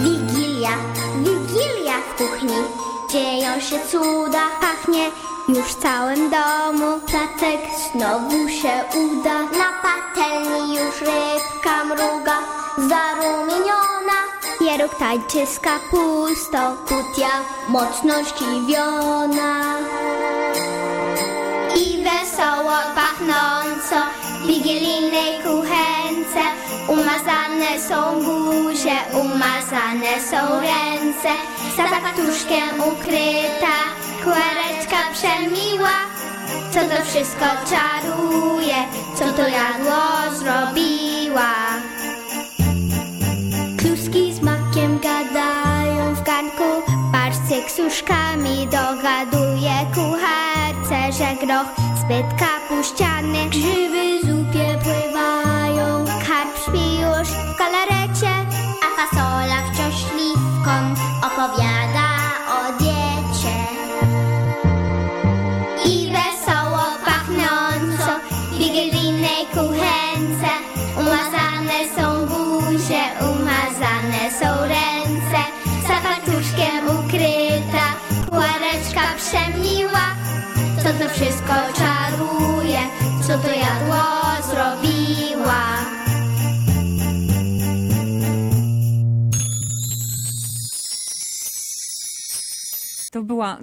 Wigilia, Wigilia w kuchni. Dzieją się cuda, pachnie już w całym domu. Placek znowu się uda. Na patelni już rybka mruga. Zarumieniona Pieróg tańczy z kapustą Kutia mocno zdziwiona i wesoło pachnąco w wigilijnej kuchence. Umazane są buzie, umazane są ręce, zapatuszkiem ukryta, kłareczka przemiła. Co to wszystko czaruje, co to jadło zrobiła? Barcyk z uszkami dogaduje kucharce, że groch zbyt kapuściany, grzyby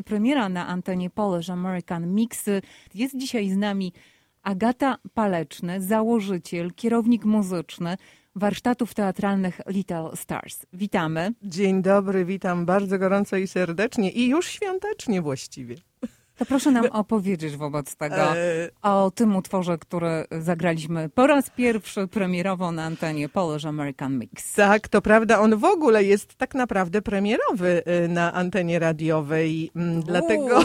Premiera na antenie Polish American Mix. Jest dzisiaj z nami Agata Paleczny, założyciel, kierownik muzyczny warsztatów teatralnych Little Stars. Witamy. Dzień dobry, witam bardzo gorąco i serdecznie i już świątecznie właściwie. To proszę nam opowiedzieć wobec tego E, o tym utworze, który zagraliśmy po raz pierwszy premierowo na antenie Polish American Mix. tak, to prawda, on w ogóle jest tak naprawdę premierowy y, na antenie radiowej, mm, dlatego,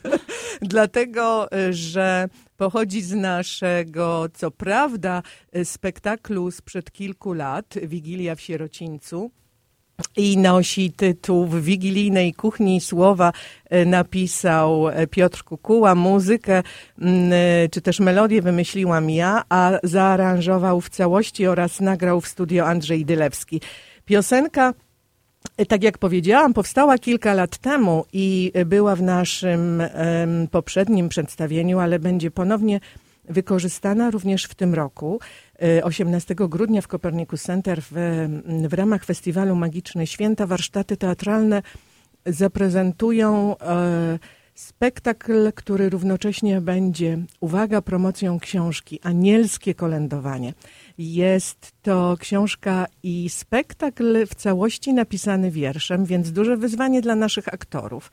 dlatego, y, że pochodzi z naszego, co prawda, spektaklu sprzed kilku lat, Wigilia w Sierocińcu. I nosi tytuł W wigilijnej kuchni słowa e, napisał e, Piotr Kukuła, muzykę mm, e, czy też melodię wymyśliłam ja, a zaaranżował w całości oraz nagrał w studio Andrzej Dylewski. Piosenka tak jak powiedziałam, powstała kilka lat temu i była w naszym poprzednim przedstawieniu, ale będzie ponownie wykorzystana również w tym roku. E, 18 grudnia w Copernicus Center w, w ramach festiwalu Magiczne Święta warsztaty teatralne zaprezentują e, spektakl, który równocześnie będzie, uwaga, promocją książki Anielskie kolędowanie. Jest to książka i spektakl w całości napisany wierszem, więc duże wyzwanie dla naszych aktorów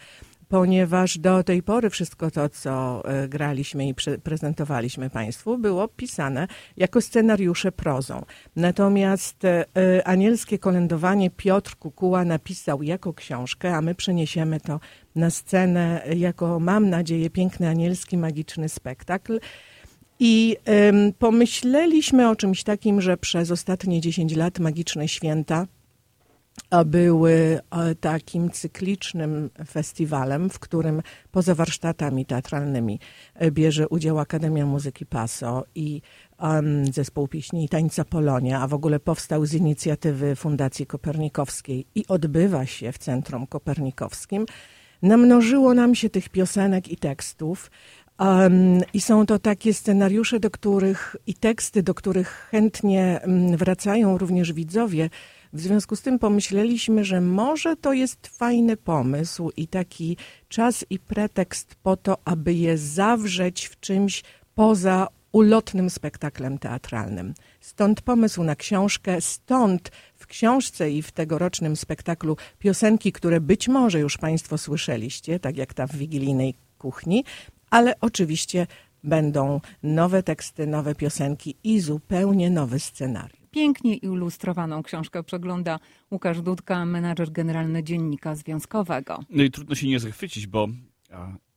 ponieważ do tej pory wszystko to, co e, graliśmy i pre- prezentowaliśmy Państwu, było pisane jako scenariusze prozą. Natomiast e, e, Anielskie kolędowanie Piotr Kukuła napisał jako książkę, a my przeniesiemy to na scenę jako, mam nadzieję, piękny anielski magiczny spektakl. I pomyśleliśmy o czymś takim, że przez ostatnie 10 lat magiczne święta były e, takim cyklicznym festiwalem, w którym poza warsztatami teatralnymi e, bierze udział Akademia Muzyki PASO i Zespół Pieśni i Tańca Polonia, a w ogóle powstał z inicjatywy Fundacji Kopernikowskiej i odbywa się w Centrum Kopernikowskim. Namnożyło nam się tych piosenek i tekstów. Um, I są to takie scenariusze, do których i teksty, do których chętnie mm, wracają również widzowie. W związku z tym pomyśleliśmy, że może to jest fajny pomysł i taki czas i pretekst po to, aby je zawrzeć w czymś poza ulotnym spektaklem teatralnym. Stąd pomysł na książkę, stąd w książce i w tegorocznym spektaklu piosenki, które być może już Państwo słyszeliście, tak jak ta w wigilijnej kuchni, ale oczywiście będą nowe teksty, nowe piosenki i zupełnie nowy scenariusz. Pięknie ilustrowaną książkę przegląda Łukasz Dudka, menadżer generalny Dziennika Związkowego. No i trudno się nie zachwycić, bo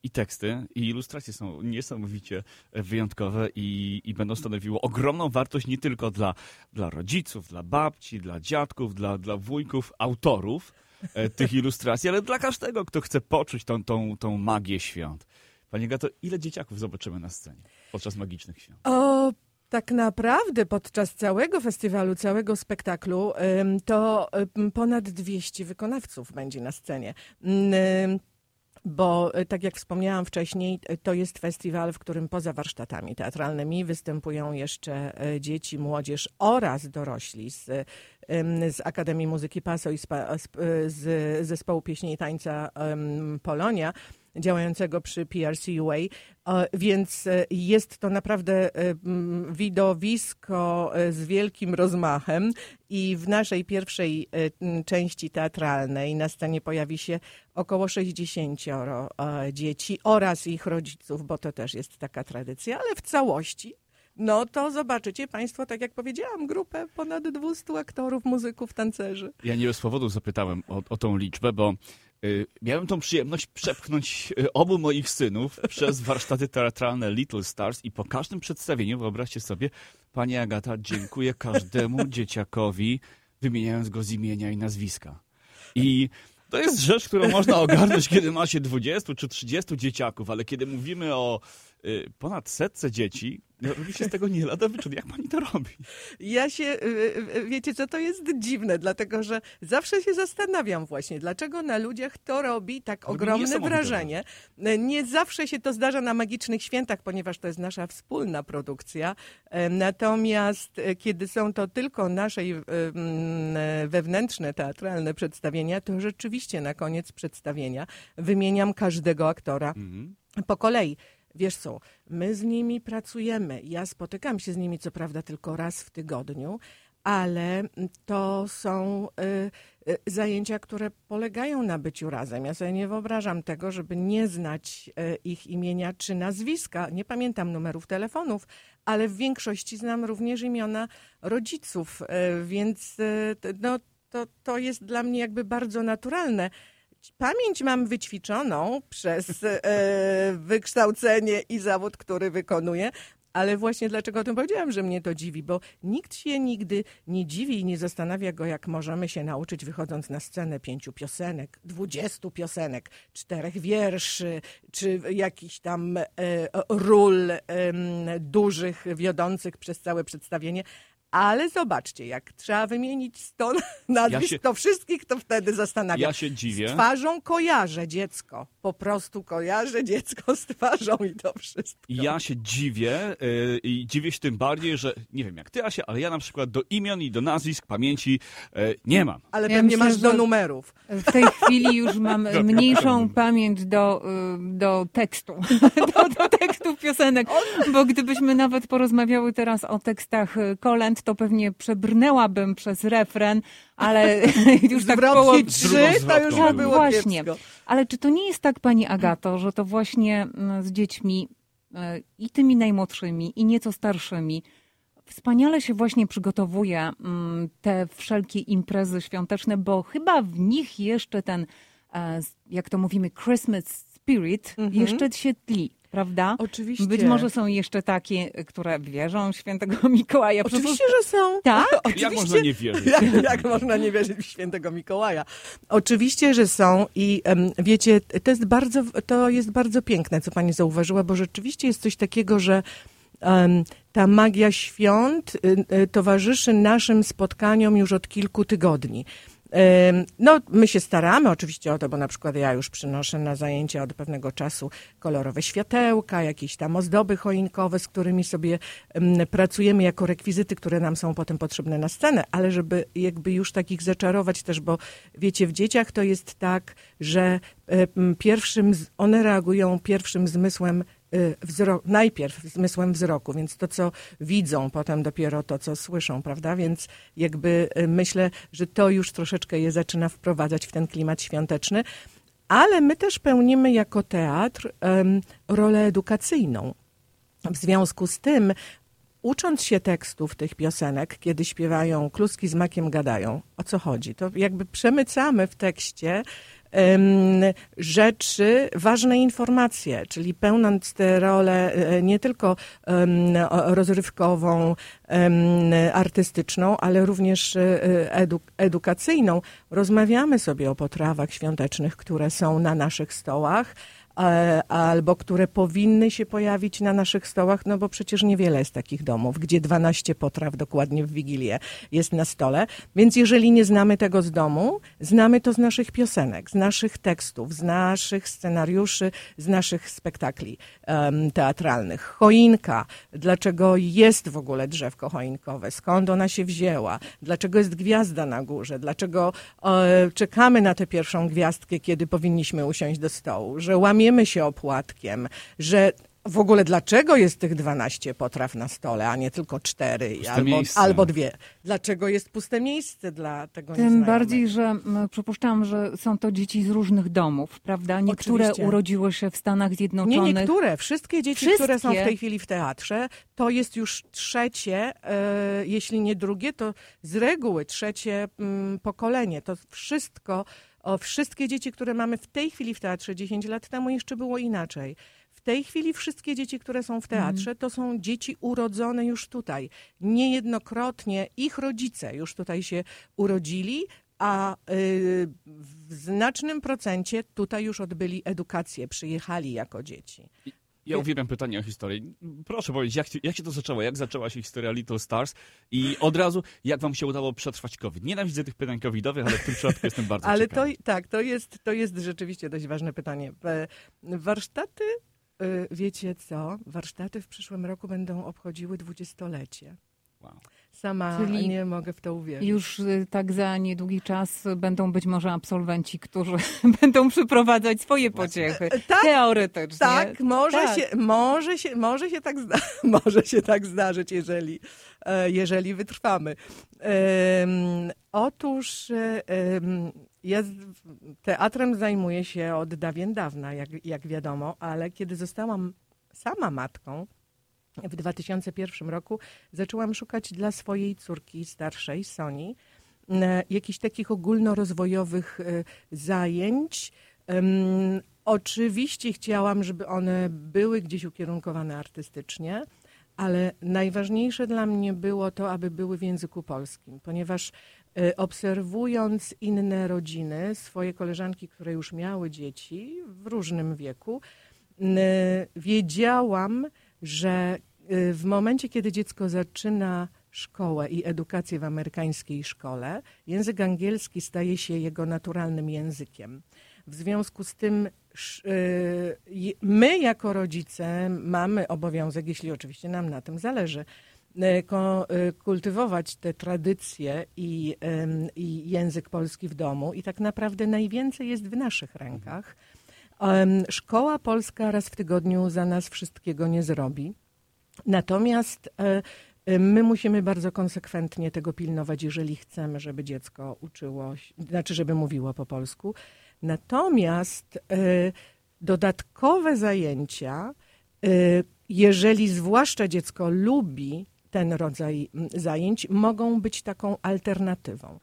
i teksty, i ilustracje są niesamowicie wyjątkowe i, i będą stanowiły ogromną wartość nie tylko dla, dla rodziców, dla babci, dla dziadków, dla, dla wujków, autorów, e, tych ilustracji, ale dla każdego, kto chce poczuć tą, tą, tą magię świąt. Pani Gato, ile dzieciaków zobaczymy na scenie podczas magicznych świąt? O, tak naprawdę podczas całego festiwalu, całego spektaklu, to ponad 200 wykonawców będzie na scenie. Ym, Bo, y, tak jak wspomniałam wcześniej, y, to jest festiwal, w którym poza warsztatami teatralnymi występują jeszcze y, dzieci, młodzież oraz dorośli z, z Akademii Muzyki PASO i z, z, zespołu pieśni i tańca Polonia działającego przy PRCUA, E, więc e, jest to naprawdę e, m, widowisko z wielkim rozmachem i w naszej pierwszej e, m, części teatralnej na scenie pojawi się około 60 e, dzieci oraz ich rodziców, bo to też jest taka tradycja, ale w całości no to zobaczycie Państwo, tak jak powiedziałam, grupę ponad 200 aktorów, muzyków, tancerzy. Ja nie bez powodu zapytałem o, o tą liczbę, bo miałem tą przyjemność przepchnąć y, obu moich synów przez warsztaty teatralne Little Stars i po każdym przedstawieniu, wyobraźcie sobie, pani Agata dziękuję każdemu dzieciakowi, wymieniając go z imienia i nazwiska. I to jest rzecz, którą można ogarnąć, kiedy ma się 20 czy 30 dzieciaków, ale kiedy mówimy o y, ponad setce dzieci, no, robi się z tego nie lada wyczyn. Jak pani to robi? Ja się, y, y, wiecie co, to jest dziwne, dlatego że zawsze się zastanawiam właśnie, dlaczego na ludziach to robi tak Robi ogromne wrażenie. Nie zawsze się to zdarza na Magicznych Świętach, ponieważ to jest nasza wspólna produkcja. Natomiast kiedy są to tylko nasze mm, wewnętrzne teatralne przedstawienia, to rzeczywiście na koniec przedstawienia wymieniam każdego aktora Mhm. po kolei. Wiesz co, my z nimi pracujemy. Ja spotykam się z nimi co prawda tylko raz w tygodniu, ale to są y, y, zajęcia, które polegają na byciu razem. Ja sobie nie wyobrażam tego, żeby nie znać y, ich imienia czy nazwiska. Nie pamiętam numerów telefonów, ale w większości znam również imiona rodziców, więc no, to, to jest dla mnie jakby bardzo naturalne. Pamięć mam wyćwiczoną przez e, wykształcenie i zawód, który wykonuję, ale właśnie dlaczego o tym powiedziałam, że mnie to dziwi, bo nikt się nigdy nie dziwi i nie zastanawia go, jak możemy się nauczyć, wychodząc na scenę pięciu piosenek, dwudziestu piosenek, czterech wierszy, czy jakichś tam e, ról em, dużych, wiodących przez całe przedstawienie. Ale zobaczcie, jak trzeba wymienić 100 nazwisk, się- to wszystkich to wtedy zastanawia. Ja się dziwię. Z twarzą kojarzę dziecko. Po prostu kojarzę dziecko z twarzą i to wszystko. Ja się dziwię yy, i dziwię się tym bardziej, że nie wiem jak ty, Asia, ale ja na przykład do imion i do nazwisk pamięci yy, nie mam. Ale Ja pewnie myślę, masz do numerów. W tej chwili już mam mniejszą pamięć do, y, do tekstu, do, do tekstów piosenek, bo gdybyśmy nawet porozmawiały teraz o tekstach y, kolęd, to pewnie przebrnęłabym przez refren, ale już tak poło... trzy, to już by było Właśnie. kiepsko. Ale czy to nie jest tak, pani Agato, że to właśnie mm, z dziećmi y, i tymi najmłodszymi, i nieco starszymi wspaniale się właśnie przygotowuje mm, te wszelkie imprezy świąteczne, bo chyba w nich jeszcze ten, e, jak to mówimy, Christmas spirit Mhm. jeszcze się tli, prawda? Oczywiście. Być może są jeszcze takie, które wierzą w świętego Mikołaja. Oczywiście, że są. Tak? Oczywiście. Jak można nie wierzyć? Jak, jak można nie wierzyć w świętego Mikołaja? Oczywiście, że są i em, wiecie, to jest, bardzo, to jest bardzo piękne, co pani zauważyła, bo rzeczywiście jest coś takiego, że em, ta magia świąt y, y, towarzyszy naszym spotkaniom już od kilku tygodni. No, my się staramy oczywiście o to, bo na przykład ja już przynoszę na zajęcia od pewnego czasu kolorowe światełka, jakieś tam ozdoby choinkowe, z którymi sobie em, pracujemy jako rekwizyty, które nam są potem potrzebne na scenę, ale żeby jakby już takich zaczarować też, bo wiecie, w dzieciach to jest tak, że pierwszym, one reagują pierwszym zmysłem wzro- najpierw zmysłem wzroku, więc to, co widzą, potem dopiero to, co słyszą, prawda? Więc jakby y, myślę, że to już troszeczkę je zaczyna wprowadzać w ten klimat świąteczny. Ale my też pełnimy jako teatr em, rolę edukacyjną. W związku z tym, ucząc się tekstów tych piosenek, kiedy śpiewają kluski z makiem gadają, o co chodzi? To jakby przemycamy w tekście rzeczy, ważne informacje, czyli pełniąc tę rolę e, nie tylko rozrywkową, artystyczną, ale również e, edu, edukacyjną, rozmawiamy sobie o potrawach świątecznych, które są na naszych stołach, albo które powinny się pojawić na naszych stołach, no bo przecież niewiele jest takich domów, gdzie 12 potraw dokładnie w Wigilię jest na stole. Więc jeżeli nie znamy tego z domu, znamy to z naszych piosenek, z naszych tekstów, z naszych scenariuszy, z naszych spektakli em, teatralnych. Choinka, dlaczego jest w ogóle drzewko choinkowe, skąd ona się wzięła, dlaczego jest gwiazda na górze, dlaczego e, czekamy na tę pierwszą gwiazdkę, kiedy powinniśmy usiąść do stołu, że łamiemy się opłatkiem, że w ogóle dlaczego jest tych 12 potraw na stole, a nie tylko cztery Puste albo, miejsce. albo dwie? Dlaczego jest puste miejsce dla tego Tym nieznajomego? bardziej, że m, przypuszczam, że są to dzieci z różnych domów, prawda? Niektóre Oczywiście. urodziły się w Stanach Nie Zjednoczonych. niektóre, wszystkie dzieci, Wszystkie? które są w tej chwili w teatrze, to jest już trzecie, e, jeśli nie drugie, to z reguły trzecie mm, pokolenie. To wszystko, o, wszystkie dzieci, które mamy w tej chwili w teatrze, 10 lat temu jeszcze było inaczej. W tej chwili wszystkie dzieci, które są w teatrze, to są dzieci urodzone już tutaj. Niejednokrotnie ich rodzice już tutaj się urodzili, a y, w znacznym procencie tutaj już odbyli edukację, przyjechali jako dzieci. Ja uwielbiam pytania o historię. Proszę powiedzieć, jak, się- jak się to zaczęło? Jak zaczęła się historia Little Stars? I od razu, jak wam się udało przetrwać COVID? Nienawidzę tych pytań covidowych, ale w tym przypadku jestem bardzo Ale to, ciekawy. tak, to jest, to jest rzeczywiście dość ważne pytanie. E, Warsztaty, y, wiecie co? Warsztaty w przyszłym roku będą obchodziły dwudziestolecie. Wow. Sama Czyli nie mogę w to uwierzyć. Już y, tak za niedługi czas będą być może absolwenci, którzy będą przyprowadzać swoje pociechy. Tak, Teoretycznie. Tak, może, Tak. Się, może, się, może, się tak zda, może się tak zdarzyć, jeżeli, e, jeżeli wytrwamy. Em, otóż e, em, ja teatrem zajmuję się od dawien dawna, jak, jak wiadomo, ale kiedy zostałam sama matką, w 2001 roku zaczęłam szukać dla swojej córki starszej, Soni, e, jakichś takich ogólnorozwojowych e, zajęć. Oczywiście chciałam, żeby one były gdzieś ukierunkowane artystycznie, ale najważniejsze dla mnie było to, aby były w języku polskim, ponieważ e, obserwując inne rodziny, swoje koleżanki, które już miały dzieci w różnym wieku, n- wiedziałam, że y, w momencie, kiedy dziecko zaczyna szkołę i edukację w amerykańskiej szkole, język angielski staje się jego naturalnym językiem. W związku z tym y, my jako rodzice mamy obowiązek, jeśli oczywiście nam na tym zależy, y, kultywować te tradycje i, i język polski w domu i tak naprawdę najwięcej jest w naszych rękach. Szkoła polska raz w tygodniu za nas wszystkiego nie zrobi. Natomiast e, e, my musimy bardzo konsekwentnie tego pilnować, jeżeli chcemy, żeby dziecko uczyło, znaczy, żeby mówiło po polsku. Natomiast e, dodatkowe zajęcia, jeżeli zwłaszcza dziecko lubi ten rodzaj zajęć, mogą być taką alternatywą.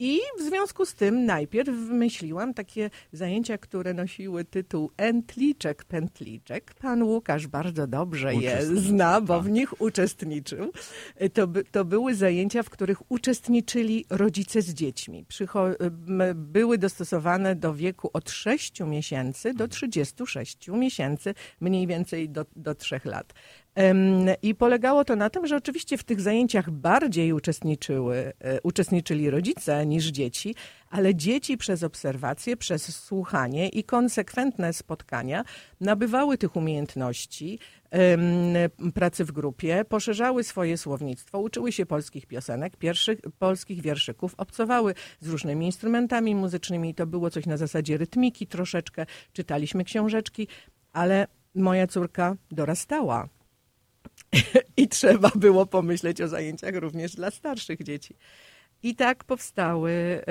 I w związku z tym najpierw wymyśliłam takie zajęcia, które nosiły tytuł Entliczek, Pętliczek. Pan Łukasz bardzo dobrze je zna, bo tak. w nich uczestniczył. To, by, to były zajęcia, w których uczestniczyli rodzice z dziećmi. Przycho- były dostosowane do wieku od 6 miesięcy do 36 miesięcy, mniej więcej do, do 3 lat. I polegało to na tym, że oczywiście w tych zajęciach bardziej uczestniczyły, e, uczestniczyli rodzice niż dzieci, ale dzieci przez obserwację, przez słuchanie i konsekwentne spotkania nabywały tych umiejętności pracy w grupie, poszerzały swoje słownictwo, uczyły się polskich piosenek, pierwszych polskich wierszyków, obcowały z różnymi instrumentami muzycznymi. To było coś na zasadzie rytmiki troszeczkę, czytaliśmy książeczki, ale moja córka dorastała. I trzeba było pomyśleć o zajęciach również dla starszych dzieci. I tak powstały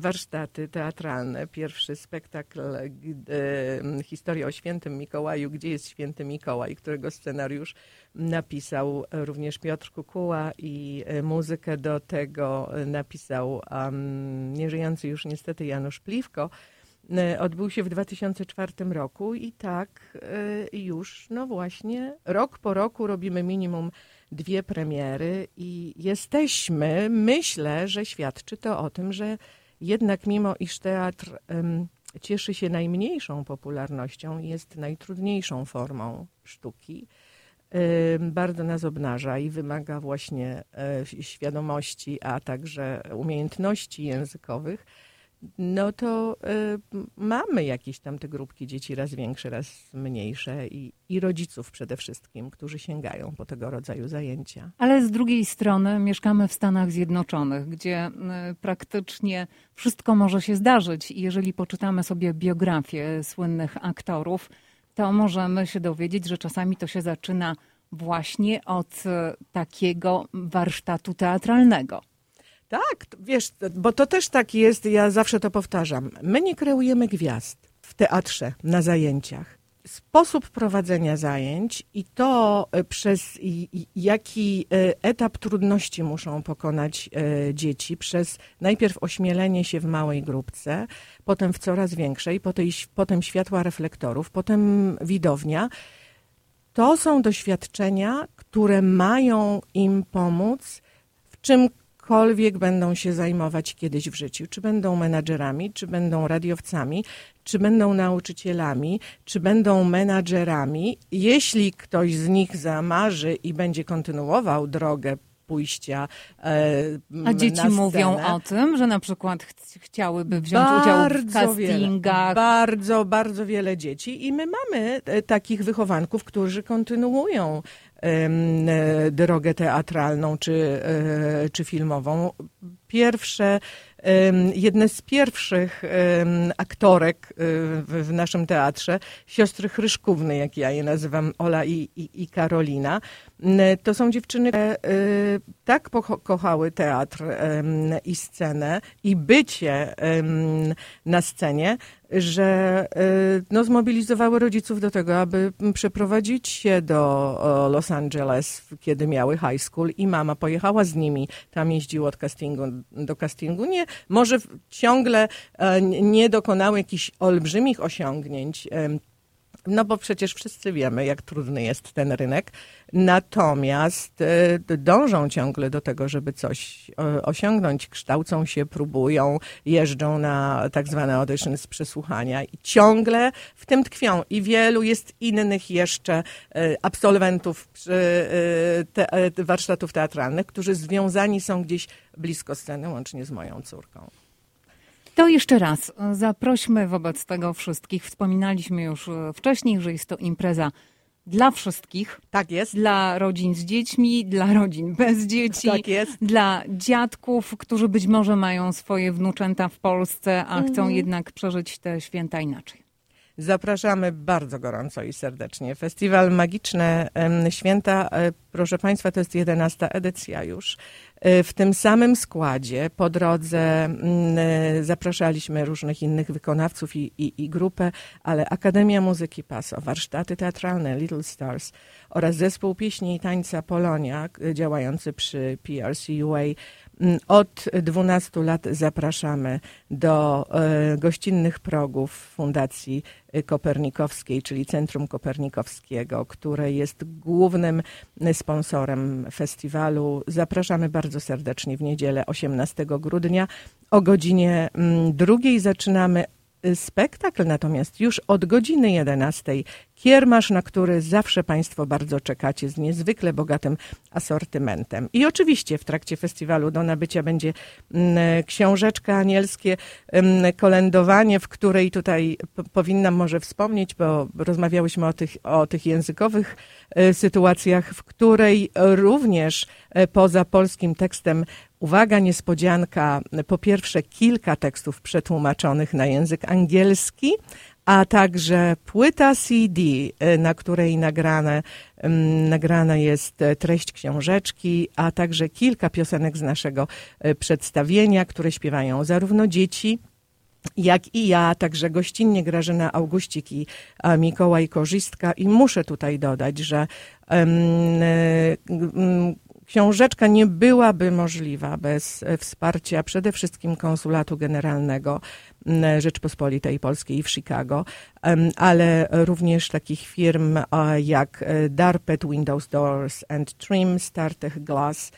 warsztaty teatralne. Pierwszy spektakl em, Historia o świętym Mikołaju, gdzie jest święty Mikołaj, którego scenariusz napisał również Piotr Kukuła i e, muzykę do tego napisał um, nieżyjący już niestety Janusz Pliwko. E, odbył się w 2004 roku i tak e, już, no właśnie, rok po roku robimy minimum dwie premiery i jesteśmy, myślę, że świadczy to o tym, że jednak mimo iż teatr cieszy się najmniejszą popularnością, jest najtrudniejszą formą sztuki, bardzo nas obnaża i wymaga właśnie e, świadomości, a także umiejętności językowych, no to y, mamy jakieś tam te grupki dzieci, raz większe, raz mniejsze i, i rodziców przede wszystkim, którzy sięgają po tego rodzaju zajęcia. Ale z drugiej strony mieszkamy w Stanach Zjednoczonych, gdzie y, praktycznie wszystko może się zdarzyć. I jeżeli poczytamy sobie biografię słynnych aktorów, to możemy się dowiedzieć, że czasami to się zaczyna właśnie od y, takiego warsztatu teatralnego. Tak, wiesz, bo to też tak jest, ja zawsze to powtarzam. My nie kreujemy gwiazd w teatrze, na zajęciach. Sposób prowadzenia zajęć i to, e, przez jaki e, etap trudności muszą pokonać e, dzieci, przez najpierw ośmielenie się w małej grupce, potem w coraz większej, potem, światła reflektorów, potem widownia. To są doświadczenia, które mają im pomóc w czymkolwiek będą się zajmować kiedyś w życiu. Czy będą menadżerami, czy będą radiowcami, czy będą nauczycielami, czy będą menadżerami. Jeśli ktoś z nich zamarzy i będzie kontynuował drogę pójścia e, A dzieci mówią o tym, że na przykład ch- chciałyby wziąć udział w bardzo wiele, castingach. bardzo, bardzo wiele dzieci i my mamy e, takich wychowanków, którzy kontynuują drogę teatralną czy, e, czy filmową. Pierwsze, jedne z pierwszych aktorek e, w, naszym teatrze, siostry Chryszkówny, jak ja je nazywam, Ola i, i, i Karolina, to są dziewczyny, które e, tak kochały teatr i scenę i bycie na scenie, że y, no, zmobilizowały rodziców do tego, aby przeprowadzić się do Los Angeles, kiedy miały high school i mama pojechała z nimi. Tam jeździło od castingu do castingu. Nie, może ciągle e, nie dokonały jakichś olbrzymich osiągnięć, no bo przecież wszyscy wiemy, jak trudny jest ten rynek. Natomiast e, dążą ciągle do tego, żeby coś e, osiągnąć. Kształcą się, próbują, jeżdżą na tak zwane auditions, przesłuchania i ciągle w tym tkwią. I wielu jest innych jeszcze e, absolwentów warsztatów teatralnych, którzy związani są gdzieś blisko sceny, łącznie z moją córką. To jeszcze raz zaprośmy wobec tego wszystkich. Wspominaliśmy już e, wcześniej, że jest to impreza dla wszystkich, Tak jest. dla rodzin z dziećmi, dla rodzin bez dzieci, Tak jest. dla dziadków, którzy być może mają swoje wnuczęta w Polsce, a chcą Mhm. jednak przeżyć te święta inaczej. Zapraszamy bardzo gorąco i serdecznie. Festiwal Magiczne Święta, e, proszę Państwa, to jest 11 edycja już. E, W tym samym składzie po drodze mm, e, zapraszaliśmy różnych innych wykonawców i, i, i grupę, ale Akademia Muzyki Paso, warsztaty teatralne Little Stars oraz zespół pieśni i tańca Polonia działający przy PRCUA. Mm, Od 12 lat zapraszamy do e, gościnnych progów Fundacji Kopernikowskiej, czyli Centrum Kopernikowskiego, które jest głównym sponsorem festiwalu. Zapraszamy bardzo serdecznie w niedzielę 18 grudnia. O godzinie mm, drugiej zaczynamy spektakl, natomiast już od godziny 11 kiermasz, na który zawsze Państwo bardzo czekacie z niezwykle bogatym asortymentem. I oczywiście w trakcie festiwalu do nabycia będzie mm, książeczka anielskie, mm, kolędowanie, w której tutaj powinnam może wspomnieć, bo rozmawiałyśmy o tych, o tych językowych e, sytuacjach, w której również e, poza polskim tekstem Uwaga, niespodzianka. Po pierwsze, kilka tekstów przetłumaczonych na język angielski, a także płyta CD, e, na której nagrane, mm, nagrana jest e, treść książeczki, a także kilka piosenek z naszego e, przedstawienia, które śpiewają zarówno dzieci, jak i ja, także gościnnie Grażyna Augustik i Mikołaj Korzystka. I muszę tutaj dodać, że em, e, m, książeczka nie byłaby możliwa bez e, wsparcia przede wszystkim Konsulatu Generalnego m, Rzeczpospolitej Polskiej w Chicago, ale również takich firm jak e, Darpet Windows Doors and Trim, Startech Glass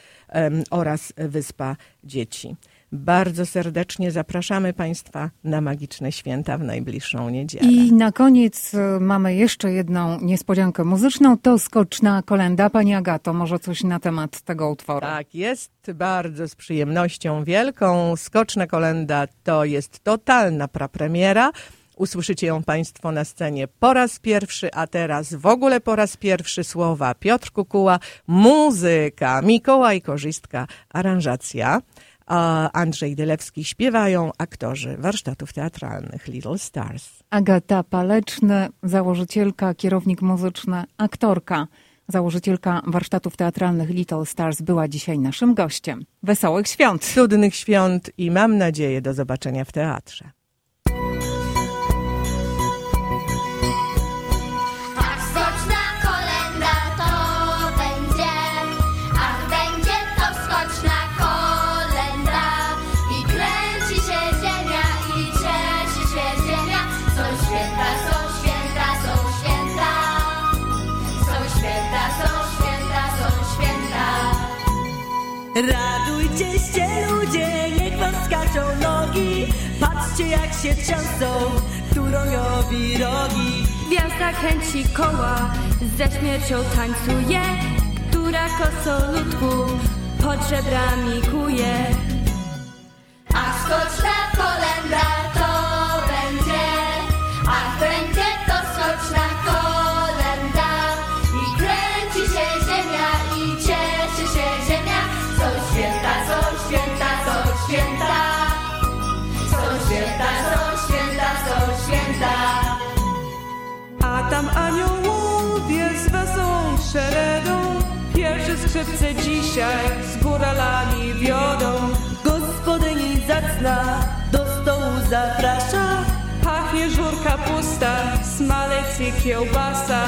oraz Wyspa Dzieci. Bardzo serdecznie zapraszamy Państwa na magiczne święta w najbliższą niedzielę. I na koniec y, mamy jeszcze jedną niespodziankę muzyczną. To skoczna kolenda. Pani Agato, może coś na temat tego utworu? Tak, jest bardzo z przyjemnością wielką. Skoczna kolenda to jest totalna prapremiera. Usłyszycie ją Państwo na scenie po raz pierwszy, a teraz w ogóle po raz pierwszy słowa Piotr Kukuła, muzyka, Mikołaj Korzystka, aranżacja, Andrzej Dylewski śpiewają aktorzy warsztatów teatralnych Little Stars. Agata Paleczny, założycielka, kierownik muzyczny, aktorka, założycielka warsztatów teatralnych Little Stars była dzisiaj naszym gościem. Wesołych świąt! Cudnych świąt i mam nadzieję do zobaczenia w teatrze. Patrzcie jak się trzęsą turoniowi rogi Gwiazda kręci koła, ze śmiercią tańcuje, która kosolutku pod żebrami kuje. Tam aniołowie z wesołą szeregą. Pierwsze skrzypce dzisiaj z góralami wiodą. Gospodyni zacna do stołu zaprasza. Pachnie żurka pusta, smalec i kiełbasa.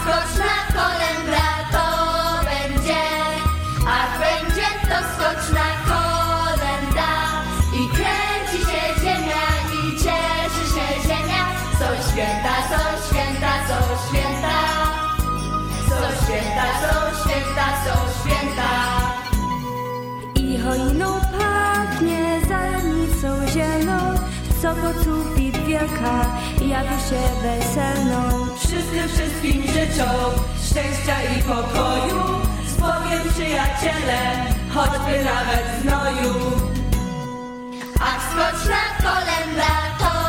Skoczna kolenda to będzie, choiną pachnie zalenicą zieloną, co sufit wielka jawi się weselną. Wszyscy wszystkim życzą szczęścia i pokoju Z przyjaciele, choćby nawet znoju Ach, skoczna kolenda to